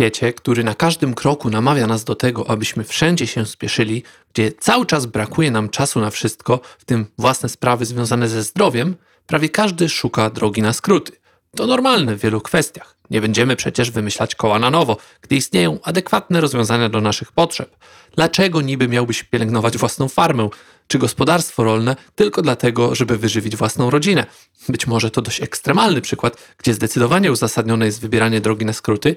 świecie, który na każdym kroku namawia nas do tego, abyśmy wszędzie się spieszyli, gdzie cały czas brakuje nam czasu na wszystko, w tym własne sprawy związane ze zdrowiem, prawie każdy szuka drogi na skróty. To normalne w wielu kwestiach. Nie będziemy przecież wymyślać koła na nowo, gdy istnieją adekwatne rozwiązania do naszych potrzeb. Dlaczego niby miałbyś pielęgnować własną farmę czy gospodarstwo rolne tylko dlatego, żeby wyżywić własną rodzinę? Być może to dość ekstremalny przykład, gdzie zdecydowanie uzasadnione jest wybieranie drogi na skróty.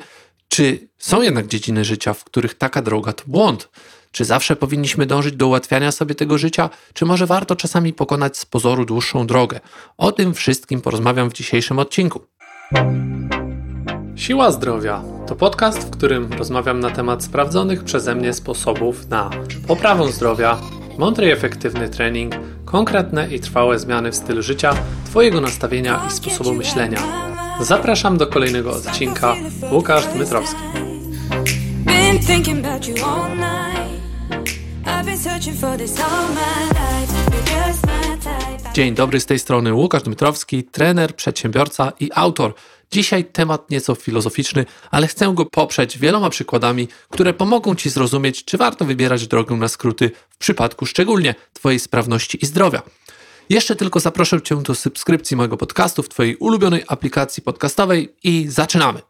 Czy są jednak dziedziny życia, w których taka droga to błąd? Czy zawsze powinniśmy dążyć do ułatwiania sobie tego życia, czy może warto czasami pokonać z pozoru dłuższą drogę? O tym wszystkim porozmawiam w dzisiejszym odcinku. Siła Zdrowia to podcast, w którym rozmawiam na temat sprawdzonych przeze mnie sposobów na poprawę zdrowia, mądry i efektywny trening, konkretne i trwałe zmiany w stylu życia, Twojego nastawienia i sposobu myślenia. Zapraszam do kolejnego odcinka. Łukasz Dmytrowski. Dzień dobry, z tej strony Łukasz Dmytrowski, trener, przedsiębiorca i autor. Dzisiaj temat nieco filozoficzny, ale chcę go poprzeć wieloma przykładami, które pomogą Ci zrozumieć, czy warto wybierać drogę na skróty w przypadku szczególnie Twojej sprawności i zdrowia. Jeszcze tylko zaproszę Cię do subskrypcji mojego podcastu w Twojej ulubionej aplikacji podcastowej i zaczynamy.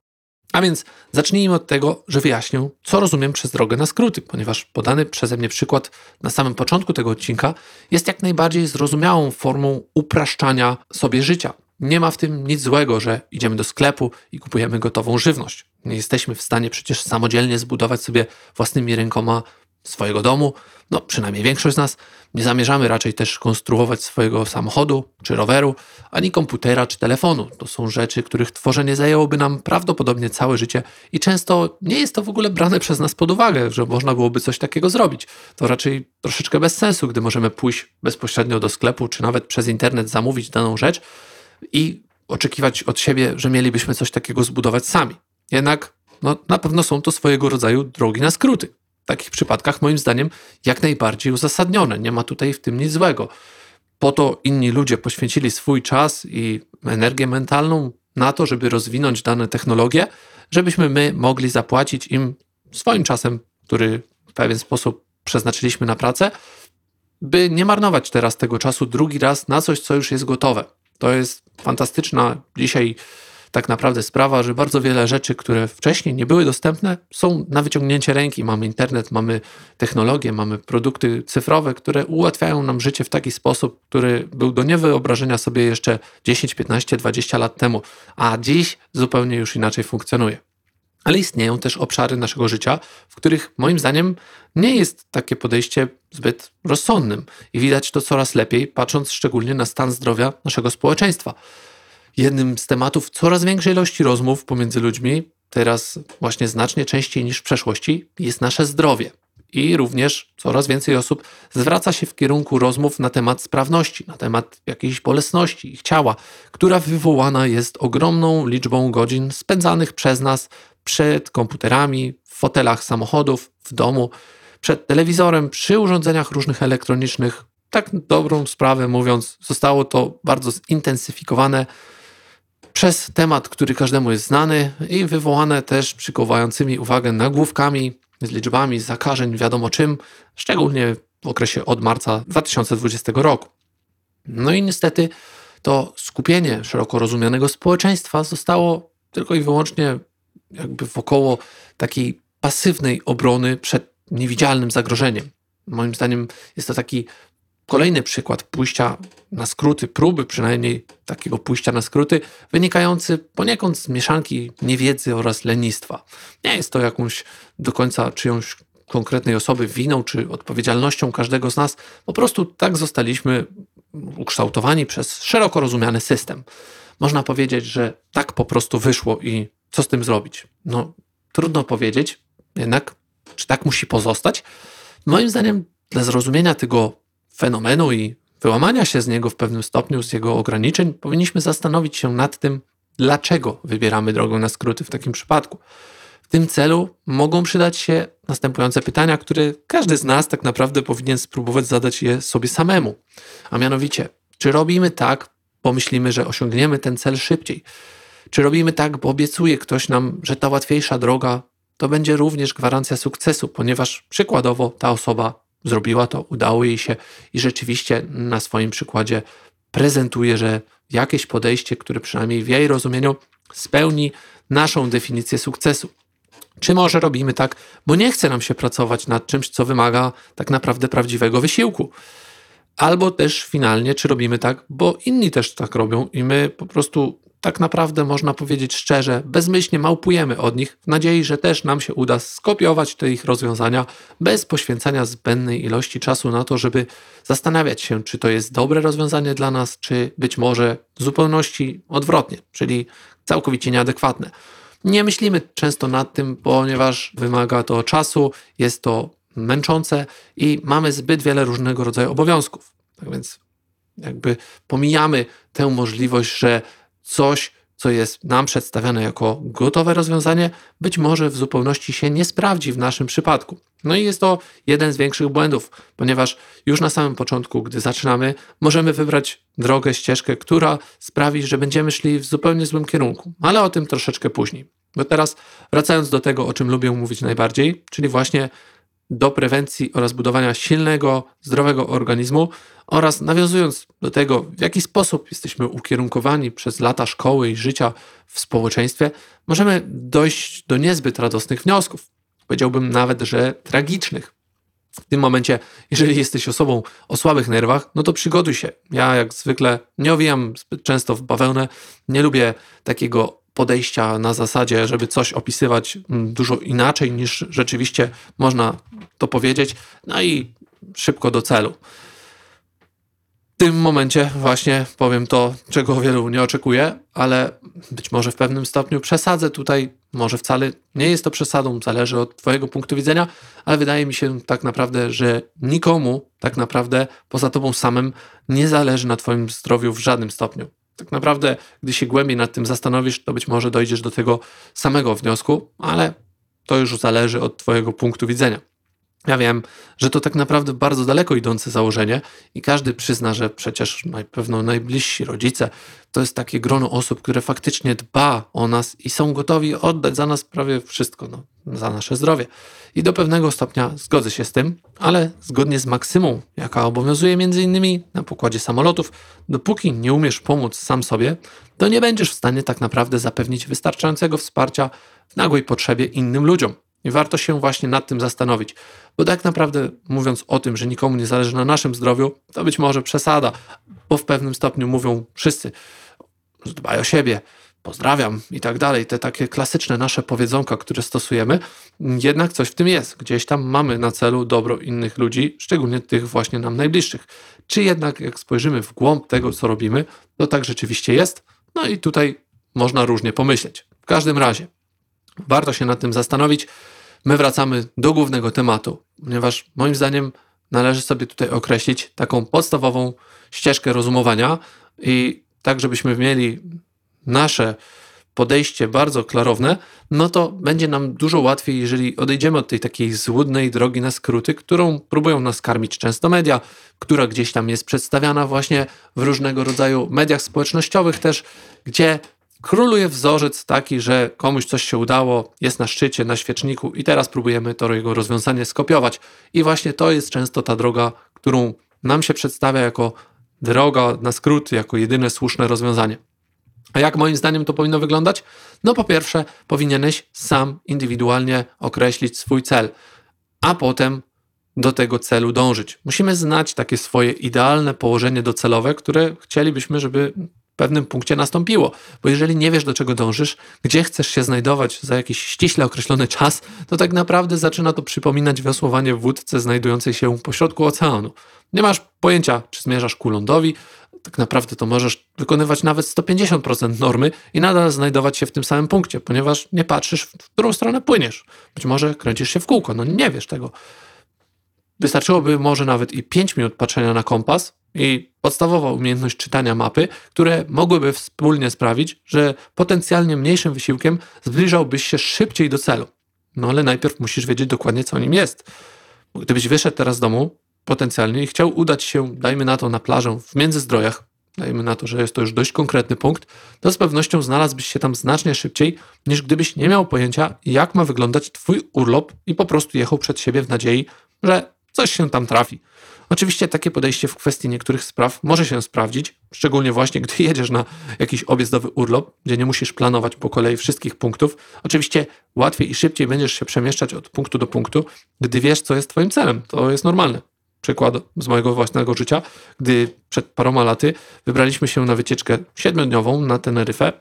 A więc zacznijmy od tego, że wyjaśnię, co rozumiem przez drogę na skróty, ponieważ podany przeze mnie przykład na samym początku tego odcinka jest jak najbardziej zrozumiałą formą upraszczania sobie życia. Nie ma w tym nic złego, że idziemy do sklepu i kupujemy gotową żywność. Nie jesteśmy w stanie przecież samodzielnie zbudować sobie własnymi rękoma swojego domu, no przynajmniej większość z nas, nie zamierzamy raczej też konstruować swojego samochodu czy roweru, ani komputera czy telefonu. To są rzeczy, których tworzenie zajęłoby nam prawdopodobnie całe życie i często nie jest to w ogóle brane przez nas pod uwagę, że można byłoby coś takiego zrobić. To raczej troszeczkę bez sensu, gdy możemy pójść bezpośrednio do sklepu czy nawet przez internet zamówić daną rzecz i oczekiwać od siebie, że mielibyśmy coś takiego zbudować sami. Jednak no, na pewno są to swojego rodzaju drogi na skróty takich przypadkach, moim zdaniem, jak najbardziej uzasadnione. Nie ma tutaj w tym nic złego. Po to inni ludzie poświęcili swój czas i energię mentalną na to, żeby rozwinąć dane technologie, żebyśmy my mogli zapłacić im swoim czasem, który w pewien sposób przeznaczyliśmy na pracę, by nie marnować teraz tego czasu drugi raz na coś, co już jest gotowe. To jest fantastyczna dzisiaj tak naprawdę sprawa, że bardzo wiele rzeczy, które wcześniej nie były dostępne, są na wyciągnięcie ręki. Mamy internet, mamy technologię, mamy produkty cyfrowe, które ułatwiają nam życie w taki sposób, który był do niewyobrażenia sobie jeszcze 10, 15, 20 lat temu, a dziś zupełnie już inaczej funkcjonuje. Ale istnieją też obszary naszego życia, w których moim zdaniem nie jest takie podejście zbyt rozsądnym i widać to coraz lepiej, patrząc szczególnie na stan zdrowia naszego społeczeństwa jednym z tematów coraz większej ilości rozmów pomiędzy ludźmi, teraz właśnie znacznie częściej niż w przeszłości, jest nasze zdrowie. I również coraz więcej osób zwraca się w kierunku rozmów na temat sprawności, na temat jakiejś bolesności ich ciała, która wywołana jest ogromną liczbą godzin spędzanych przez nas przed komputerami, w fotelach samochodów, w domu, przed telewizorem, przy urządzeniach różnych elektronicznych. Tak dobrą sprawę mówiąc, zostało to bardzo zintensyfikowane przez temat, który każdemu jest znany i wywołane też przykuwającymi uwagę nagłówkami z liczbami zakażeń, wiadomo czym, szczególnie w okresie od marca 2020 roku. No i niestety to skupienie szeroko rozumianego społeczeństwa zostało tylko i wyłącznie jakby wokoło takiej pasywnej obrony przed niewidzialnym zagrożeniem. Moim zdaniem jest to taki Kolejny przykład pójścia na skróty, próby przynajmniej takiego pójścia na skróty, wynikający poniekąd z mieszanki niewiedzy oraz lenistwa. Nie jest to jakąś do końca czyjąś konkretnej osoby winą czy odpowiedzialnością każdego z nas. Po prostu tak zostaliśmy ukształtowani przez szeroko rozumiany system. Można powiedzieć, że tak po prostu wyszło i co z tym zrobić? No, trudno powiedzieć, jednak czy tak musi pozostać? Moim zdaniem, dla zrozumienia tego fenomenu i wyłamania się z niego w pewnym stopniu, z jego ograniczeń, powinniśmy zastanowić się nad tym, dlaczego wybieramy drogę na skróty w takim przypadku. W tym celu mogą przydać się następujące pytania, które każdy z nas tak naprawdę powinien spróbować zadać je sobie samemu. A mianowicie, czy robimy tak, bo myślimy, że osiągniemy ten cel szybciej? Czy robimy tak, bo obiecuje ktoś nam, że ta łatwiejsza droga to będzie również gwarancja sukcesu, ponieważ przykładowo ta osoba zrobiła to, udało jej się i rzeczywiście na swoim przykładzie prezentuje, że jakieś podejście, które przynajmniej w jej rozumieniu spełni naszą definicję sukcesu. Czy może robimy tak, bo nie chce nam się pracować nad czymś, co wymaga tak naprawdę prawdziwego wysiłku? Albo też finalnie, czy robimy tak, bo inni też tak robią i my po prostu tak naprawdę można powiedzieć szczerze, bezmyślnie małpujemy od nich w nadziei, że też nam się uda skopiować te ich rozwiązania bez poświęcania zbędnej ilości czasu na to, żeby zastanawiać się, czy to jest dobre rozwiązanie dla nas, czy być może w zupełności odwrotnie, czyli całkowicie nieadekwatne. Nie myślimy często nad tym, ponieważ wymaga to czasu, jest to męczące i mamy zbyt wiele różnego rodzaju obowiązków. Tak więc jakby pomijamy tę możliwość, że coś, co jest nam przedstawiane jako gotowe rozwiązanie, być może w zupełności się nie sprawdzi w naszym przypadku. No i jest to jeden z większych błędów, ponieważ już na samym początku, gdy zaczynamy, możemy wybrać drogę, ścieżkę, która sprawi, że będziemy szli w zupełnie złym kierunku, ale o tym troszeczkę później. Bo teraz wracając do tego, o czym lubię mówić najbardziej, czyli właśnie do prewencji oraz budowania silnego, zdrowego organizmu oraz nawiązując do tego, w jaki sposób jesteśmy ukierunkowani przez lata szkoły i życia w społeczeństwie, możemy dojść do niezbyt radosnych wniosków. Powiedziałbym nawet, że tragicznych. W tym momencie, jeżeli jesteś osobą o słabych nerwach, no to przygotuj się. Ja jak zwykle nie owijam zbyt często w bawełnę, nie lubię takiego podejścia na zasadzie, żeby coś opisywać mm, dużo inaczej niż rzeczywiście można to powiedzieć, no i szybko do celu. W tym momencie właśnie powiem to, czego wielu nie oczekuje, ale być może w pewnym stopniu przesadzę tutaj, może wcale nie jest to przesadą, zależy od Twojego punktu widzenia, ale wydaje mi się tak naprawdę, że nikomu tak naprawdę poza Tobą samym nie zależy na Twoim zdrowiu w żadnym stopniu tak naprawdę, gdy się głębiej nad tym zastanowisz, to być może dojdziesz do tego samego wniosku, ale to już zależy od Twojego punktu widzenia. Ja wiem, że to tak naprawdę bardzo daleko idące założenie i każdy przyzna, że przecież na pewno najbliżsi rodzice to jest takie grono osób, które faktycznie dba o nas i są gotowi oddać za nas prawie wszystko, no, za nasze zdrowie. I do pewnego stopnia zgodzę się z tym, ale zgodnie z maksymą, jaka obowiązuje między innymi na pokładzie samolotów, dopóki nie umiesz pomóc sam sobie, to nie będziesz w stanie tak naprawdę zapewnić wystarczającego wsparcia w nagłej potrzebie innym ludziom. I warto się właśnie nad tym zastanowić, bo tak naprawdę mówiąc o tym, że nikomu nie zależy na naszym zdrowiu, to być może przesada, bo w pewnym stopniu mówią wszyscy, dbaj o siebie, pozdrawiam i tak dalej, te takie klasyczne nasze powiedzonka, które stosujemy, jednak coś w tym jest. Gdzieś tam mamy na celu dobro innych ludzi, szczególnie tych właśnie nam najbliższych. Czy jednak jak spojrzymy w głąb tego, co robimy, to tak rzeczywiście jest? No i tutaj można różnie pomyśleć. W każdym razie warto się nad tym zastanowić. My wracamy do głównego tematu, ponieważ moim zdaniem należy sobie tutaj określić taką podstawową ścieżkę rozumowania i tak, żebyśmy mieli nasze podejście bardzo klarowne, no to będzie nam dużo łatwiej, jeżeli odejdziemy od tej takiej złudnej drogi na skróty, którą próbują nas karmić często media, która gdzieś tam jest przedstawiana właśnie w różnego rodzaju mediach społecznościowych też, gdzie króluje wzorzec taki, że komuś coś się udało, jest na szczycie, na świeczniku i teraz próbujemy to jego rozwiązanie skopiować. I właśnie to jest często ta droga, którą nam się przedstawia jako droga na skrót, jako jedyne słuszne rozwiązanie. A jak moim zdaniem to powinno wyglądać? No po pierwsze, powinieneś sam indywidualnie określić swój cel, a potem do tego celu dążyć. Musimy znać takie swoje idealne położenie docelowe, które chcielibyśmy, żeby pewnym punkcie nastąpiło. Bo jeżeli nie wiesz, do czego dążysz, gdzie chcesz się znajdować za jakiś ściśle określony czas, to tak naprawdę zaczyna to przypominać wiosłowanie w wódce znajdującej się pośrodku oceanu. Nie masz pojęcia, czy zmierzasz ku lądowi, tak naprawdę to możesz wykonywać nawet 150% normy i nadal znajdować się w tym samym punkcie, ponieważ nie patrzysz, w którą stronę płyniesz. Być może kręcisz się w kółko, no nie wiesz tego. Wystarczyłoby może nawet i 5 minut patrzenia na kompas i podstawowa umiejętność czytania mapy, które mogłyby wspólnie sprawić, że potencjalnie mniejszym wysiłkiem zbliżałbyś się szybciej do celu. No ale najpierw musisz wiedzieć dokładnie, co nim jest. Gdybyś wyszedł teraz z domu potencjalnie i chciał udać się, dajmy na to, na plażę w Międzyzdrojach, dajmy na to, że jest to już dość konkretny punkt, to z pewnością znalazłbyś się tam znacznie szybciej, niż gdybyś nie miał pojęcia, jak ma wyglądać Twój urlop i po prostu jechał przed siebie w nadziei, że coś się tam trafi. Oczywiście takie podejście w kwestii niektórych spraw może się sprawdzić, szczególnie właśnie gdy jedziesz na jakiś objazdowy urlop, gdzie nie musisz planować po kolei wszystkich punktów. Oczywiście łatwiej i szybciej będziesz się przemieszczać od punktu do punktu, gdy wiesz, co jest Twoim celem. To jest normalne. Przykład z mojego własnego życia, gdy przed paroma laty wybraliśmy się na wycieczkę siedmiodniową na Teneryfę,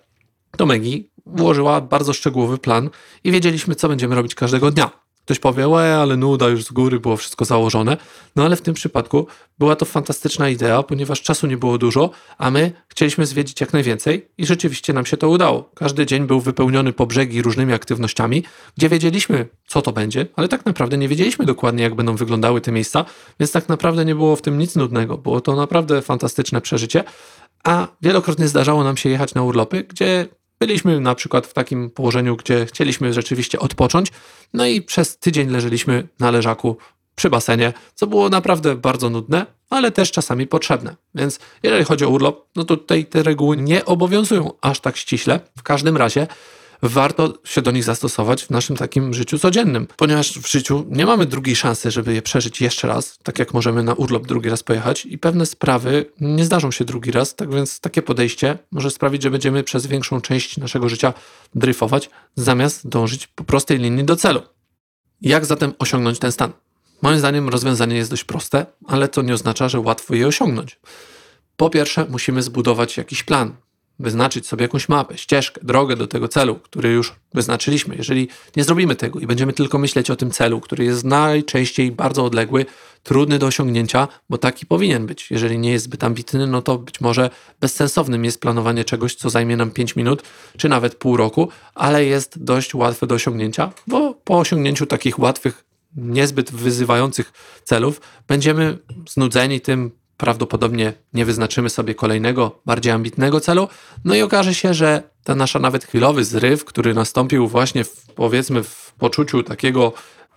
to Megi włożyła bardzo szczegółowy plan i wiedzieliśmy, co będziemy robić każdego dnia. Ktoś powie, łe, ale nuda, już z góry było wszystko założone. No ale w tym przypadku była to fantastyczna idea, ponieważ czasu nie było dużo, a my chcieliśmy zwiedzić jak najwięcej i rzeczywiście nam się to udało. Każdy dzień był wypełniony po brzegi różnymi aktywnościami, gdzie wiedzieliśmy, co to będzie, ale tak naprawdę nie wiedzieliśmy dokładnie, jak będą wyglądały te miejsca, więc tak naprawdę nie było w tym nic nudnego. Było to naprawdę fantastyczne przeżycie, a wielokrotnie zdarzało nam się jechać na urlopy, gdzie Byliśmy na przykład w takim położeniu, gdzie chcieliśmy rzeczywiście odpocząć, no i przez tydzień leżeliśmy na leżaku przy basenie, co było naprawdę bardzo nudne, ale też czasami potrzebne. Więc jeżeli chodzi o urlop, no tutaj te reguły nie obowiązują aż tak ściśle. W każdym razie warto się do nich zastosować w naszym takim życiu codziennym, ponieważ w życiu nie mamy drugiej szansy, żeby je przeżyć jeszcze raz, tak jak możemy na urlop drugi raz pojechać i pewne sprawy nie zdarzą się drugi raz, tak więc takie podejście może sprawić, że będziemy przez większą część naszego życia dryfować, zamiast dążyć po prostej linii do celu. Jak zatem osiągnąć ten stan? Moim zdaniem rozwiązanie jest dość proste, ale to nie oznacza, że łatwo je osiągnąć. Po pierwsze, musimy zbudować jakiś plan, wyznaczyć sobie jakąś mapę, ścieżkę, drogę do tego celu, który już wyznaczyliśmy. Jeżeli nie zrobimy tego i będziemy tylko myśleć o tym celu, który jest najczęściej bardzo odległy, trudny do osiągnięcia, bo taki powinien być. Jeżeli nie jest zbyt ambitny, no to być może bezsensownym jest planowanie czegoś, co zajmie nam 5 minut, czy nawet pół roku, ale jest dość łatwe do osiągnięcia, bo po osiągnięciu takich łatwych, niezbyt wyzywających celów, będziemy znudzeni tym, prawdopodobnie nie wyznaczymy sobie kolejnego, bardziej ambitnego celu, no i okaże się, że ten nasz nawet chwilowy zryw, który nastąpił właśnie w, powiedzmy w poczuciu takiego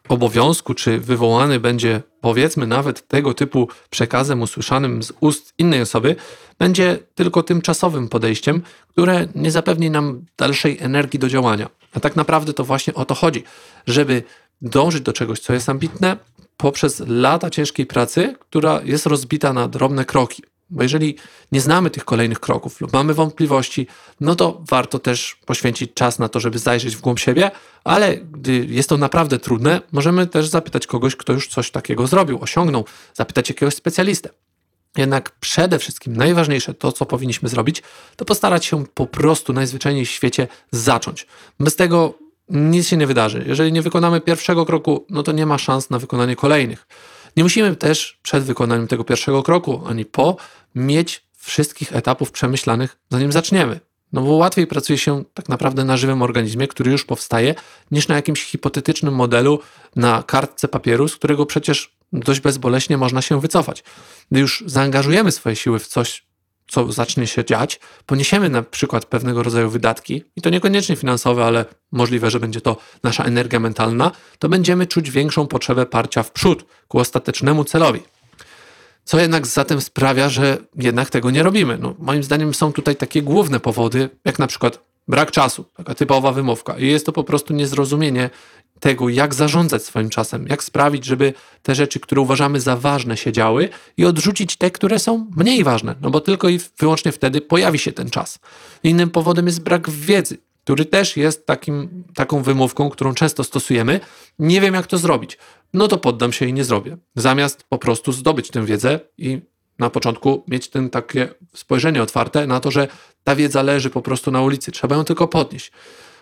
obowiązku, czy wywołany będzie powiedzmy nawet tego typu przekazem usłyszanym z ust innej osoby, będzie tylko tymczasowym podejściem, które nie zapewni nam dalszej energii do działania. A tak naprawdę to właśnie o to chodzi, żeby dążyć do czegoś, co jest ambitne, poprzez lata ciężkiej pracy, która jest rozbita na drobne kroki. Bo jeżeli nie znamy tych kolejnych kroków lub mamy wątpliwości, no to warto też poświęcić czas na to, żeby zajrzeć w głąb siebie, ale gdy jest to naprawdę trudne, możemy też zapytać kogoś, kto już coś takiego zrobił, osiągnął, zapytać jakiegoś specjalistę. Jednak przede wszystkim najważniejsze to, co powinniśmy zrobić, to postarać się po prostu najzwyczajniej w świecie zacząć. Bez tego nic się nie wydarzy. Jeżeli nie wykonamy pierwszego kroku, no to nie ma szans na wykonanie kolejnych. Nie musimy też przed wykonaniem tego pierwszego kroku, ani po, mieć wszystkich etapów przemyślanych, zanim zaczniemy. No bo łatwiej pracuje się tak naprawdę na żywym organizmie, który już powstaje, niż na jakimś hipotetycznym modelu na kartce papieru, z którego przecież dość bezboleśnie można się wycofać. Gdy już zaangażujemy swoje siły w coś, co zacznie się dziać, poniesiemy na przykład pewnego rodzaju wydatki, i to niekoniecznie finansowe, ale możliwe, że będzie to nasza energia mentalna, to będziemy czuć większą potrzebę parcia w przód ku ostatecznemu celowi. Co jednak zatem sprawia, że jednak tego nie robimy? No, moim zdaniem są tutaj takie główne powody, jak na przykład brak czasu, taka typowa wymówka. I jest to po prostu niezrozumienie tego, jak zarządzać swoim czasem, jak sprawić, żeby te rzeczy, które uważamy za ważne, się działy i odrzucić te, które są mniej ważne, no bo tylko i wyłącznie wtedy pojawi się ten czas. Innym powodem jest brak wiedzy, który też jest takim, taką wymówką, którą często stosujemy. Nie wiem, jak to zrobić. No to poddam się i nie zrobię. Zamiast po prostu zdobyć tę wiedzę i na początku mieć ten takie spojrzenie otwarte na to, że ta wiedza leży po prostu na ulicy, trzeba ją tylko podnieść.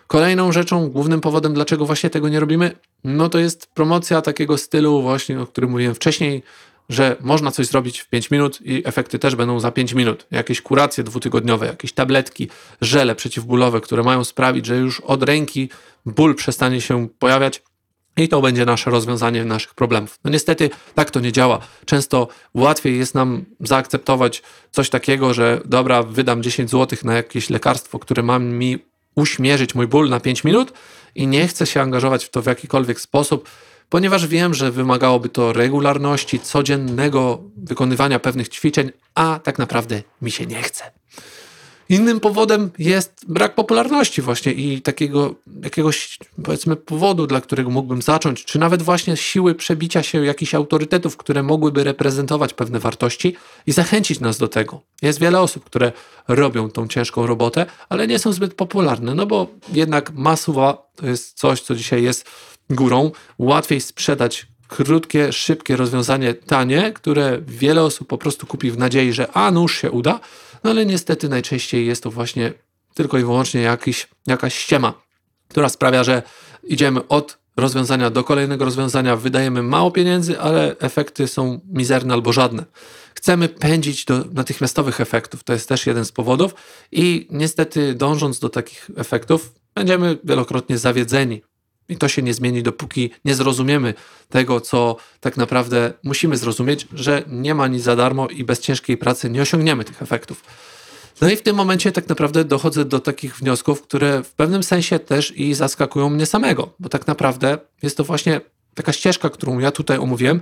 Kolejną rzeczą, głównym powodem, dlaczego właśnie tego nie robimy, no to jest promocja takiego stylu właśnie, o którym mówiłem wcześniej, że można coś zrobić w 5 minut i efekty też będą za 5 minut. Jakieś kuracje dwutygodniowe, jakieś tabletki, żele przeciwbólowe, które mają sprawić, że już od ręki ból przestanie się pojawiać i to będzie nasze rozwiązanie naszych problemów. No niestety tak to nie działa. Często łatwiej jest nam zaakceptować coś takiego, że dobra, wydam 10 zł na jakieś lekarstwo, które ma mi uśmierzyć mój ból na 5 minut i nie chcę się angażować w to w jakikolwiek sposób, ponieważ wiem, że wymagałoby to regularności, codziennego wykonywania pewnych ćwiczeń, a tak naprawdę mi się nie chce. Innym powodem jest brak popularności właśnie i takiego jakiegoś powiedzmy powodu, dla którego mógłbym zacząć, czy nawet właśnie siły przebicia się jakichś autorytetów, które mogłyby reprezentować pewne wartości i zachęcić nas do tego. Jest wiele osób, które robią tą ciężką robotę, ale nie są zbyt popularne, no bo jednak masuwa to jest coś, co dzisiaj jest górą. Łatwiej sprzedać krótkie, szybkie rozwiązanie tanie, które wiele osób po prostu kupi w nadziei, że a nuż się uda, no ale niestety najczęściej jest to właśnie tylko i wyłącznie jakiś, jakaś ściema, która sprawia, że idziemy od rozwiązania do kolejnego rozwiązania, wydajemy mało pieniędzy, ale efekty są mizerne albo żadne. Chcemy pędzić do natychmiastowych efektów, to jest też jeden z powodów i niestety dążąc do takich efektów, będziemy wielokrotnie zawiedzeni. I to się nie zmieni, dopóki nie zrozumiemy tego, co tak naprawdę musimy zrozumieć, że nie ma nic za darmo i bez ciężkiej pracy nie osiągniemy tych efektów. No i w tym momencie tak naprawdę dochodzę do takich wniosków, które w pewnym sensie też i zaskakują mnie samego, bo tak naprawdę jest to właśnie taka ścieżka, którą ja tutaj omówiłem,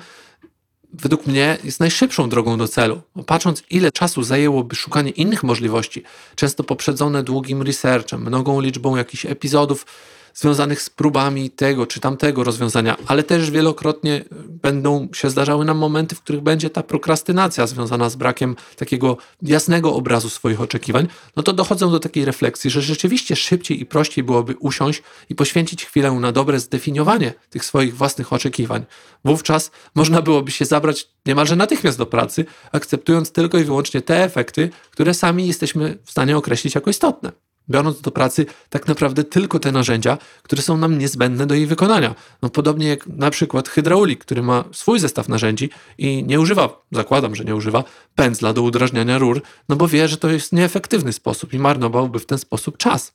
według mnie jest najszybszą drogą do celu. Patrząc, ile czasu zajęłoby szukanie innych możliwości, często poprzedzone długim researchem, mnogą liczbą jakichś epizodów, związanych z próbami tego czy tamtego rozwiązania, ale też wielokrotnie będą się zdarzały nam momenty, w których będzie ta prokrastynacja związana z brakiem takiego jasnego obrazu swoich oczekiwań, no to dochodzą do takiej refleksji, że rzeczywiście szybciej i prościej byłoby usiąść i poświęcić chwilę na dobre zdefiniowanie tych swoich własnych oczekiwań. Wówczas można byłoby się zabrać niemalże natychmiast do pracy, akceptując tylko i wyłącznie te efekty, które sami jesteśmy w stanie określić jako istotne biorąc do pracy tak naprawdę tylko te narzędzia, które są nam niezbędne do jej wykonania. No, podobnie jak na przykład hydraulik, który ma swój zestaw narzędzi i nie używa, zakładam, że nie używa pędzla do udrażniania rur, no bo wie, że to jest nieefektywny sposób i marnowałby w ten sposób czas.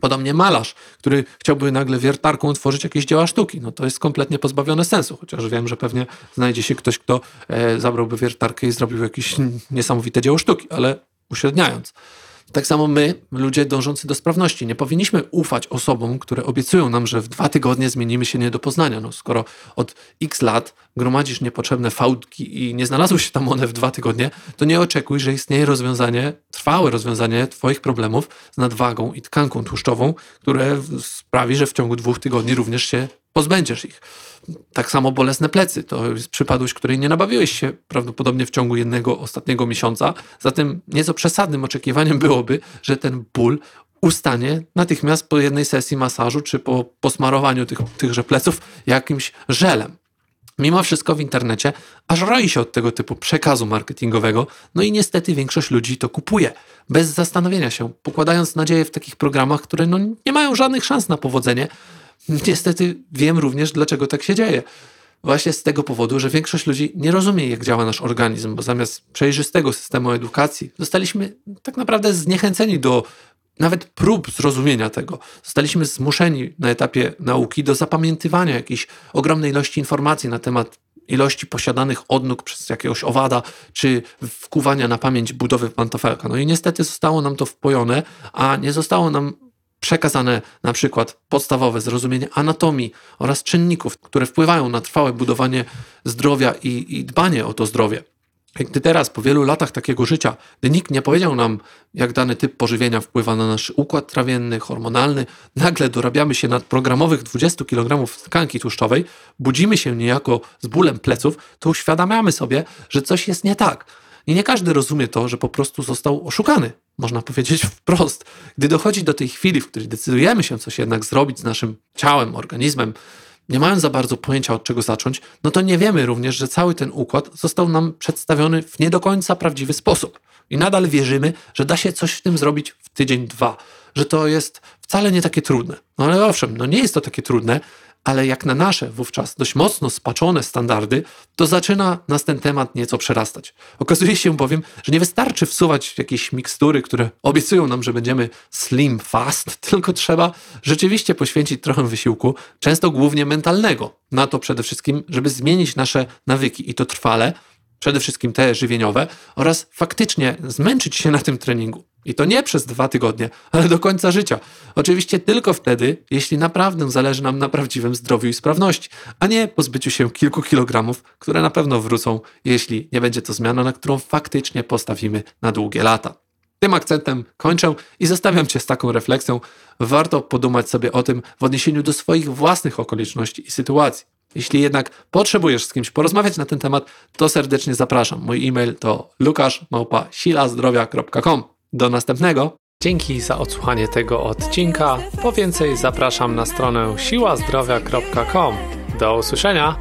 Podobnie malarz, który chciałby nagle wiertarką utworzyć jakieś dzieła sztuki. No to jest kompletnie pozbawione sensu, chociaż wiem, że pewnie znajdzie się ktoś, kto e, zabrałby wiertarkę i zrobił jakieś niesamowite dzieło sztuki, ale uśredniając. Tak samo my, ludzie dążący do sprawności, nie powinniśmy ufać osobom, które obiecują nam, że w dwa tygodnie zmienimy się nie do poznania. No, skoro od x lat gromadzisz niepotrzebne fałdki i nie znalazły się tam one w dwa tygodnie, to nie oczekuj, że istnieje rozwiązanie, trwałe rozwiązanie Twoich problemów z nadwagą i tkanką tłuszczową, które sprawi, że w ciągu dwóch tygodni również się pozbędziesz ich. Tak samo bolesne plecy. To jest przypadłość, której nie nabawiłeś się prawdopodobnie w ciągu jednego ostatniego miesiąca. Zatem nieco przesadnym oczekiwaniem byłoby, że ten ból ustanie natychmiast po jednej sesji masażu czy po posmarowaniu tych, tychże pleców jakimś żelem. Mimo wszystko w internecie aż roi się od tego typu przekazu marketingowego, no i niestety większość ludzi to kupuje, bez zastanowienia się, pokładając nadzieję w takich programach, które no nie mają żadnych szans na powodzenie, Niestety wiem również, dlaczego tak się dzieje. Właśnie z tego powodu, że większość ludzi nie rozumie, jak działa nasz organizm, bo zamiast przejrzystego systemu edukacji zostaliśmy tak naprawdę zniechęceni do nawet prób zrozumienia tego. Zostaliśmy zmuszeni na etapie nauki do zapamiętywania jakiejś ogromnej ilości informacji na temat ilości posiadanych odnóg przez jakiegoś owada, czy wkuwania na pamięć budowy pantofelka. No i niestety zostało nam to wpojone, a nie zostało nam przekazane na przykład podstawowe zrozumienie anatomii oraz czynników, które wpływają na trwałe budowanie zdrowia i, i dbanie o to zdrowie. Gdy teraz, po wielu latach takiego życia, gdy nikt nie powiedział nam, jak dany typ pożywienia wpływa na nasz układ trawienny, hormonalny, nagle dorabiamy się nadprogramowych 20 kg tkanki tłuszczowej, budzimy się niejako z bólem pleców, to uświadamiamy sobie, że coś jest nie tak i nie każdy rozumie to, że po prostu został oszukany, można powiedzieć wprost. Gdy dochodzi do tej chwili, w której decydujemy się coś jednak zrobić z naszym ciałem, organizmem, nie mając za bardzo pojęcia od czego zacząć, no to nie wiemy również, że cały ten układ został nam przedstawiony w nie do końca prawdziwy sposób. I nadal wierzymy, że da się coś w tym zrobić w tydzień, dwa, że to jest wcale nie takie trudne. No ale owszem, no nie jest to takie trudne, ale jak na nasze wówczas dość mocno spaczone standardy, to zaczyna nas ten temat nieco przerastać. Okazuje się bowiem, że nie wystarczy wsuwać jakieś mikstury, które obiecują nam, że będziemy slim fast, tylko trzeba rzeczywiście poświęcić trochę wysiłku, często głównie mentalnego, na to przede wszystkim, żeby zmienić nasze nawyki i to trwale, przede wszystkim te żywieniowe, oraz faktycznie zmęczyć się na tym treningu. I to nie przez dwa tygodnie, ale do końca życia. Oczywiście tylko wtedy, jeśli naprawdę zależy nam na prawdziwym zdrowiu i sprawności, a nie pozbyciu się kilku kilogramów, które na pewno wrócą, jeśli nie będzie to zmiana, na którą faktycznie postawimy na długie lata. Tym akcentem kończę i zostawiam Cię z taką refleksją. Warto podumać sobie o tym w odniesieniu do swoich własnych okoliczności i sytuacji. Jeśli jednak potrzebujesz z kimś porozmawiać na ten temat, to serdecznie zapraszam. Mój e-mail to lukaszmałpa.silazdrowia.com. Do następnego. Dzięki za odsłuchanie tego odcinka. Po więcej zapraszam na stronę siłazdrowia.com. Do usłyszenia.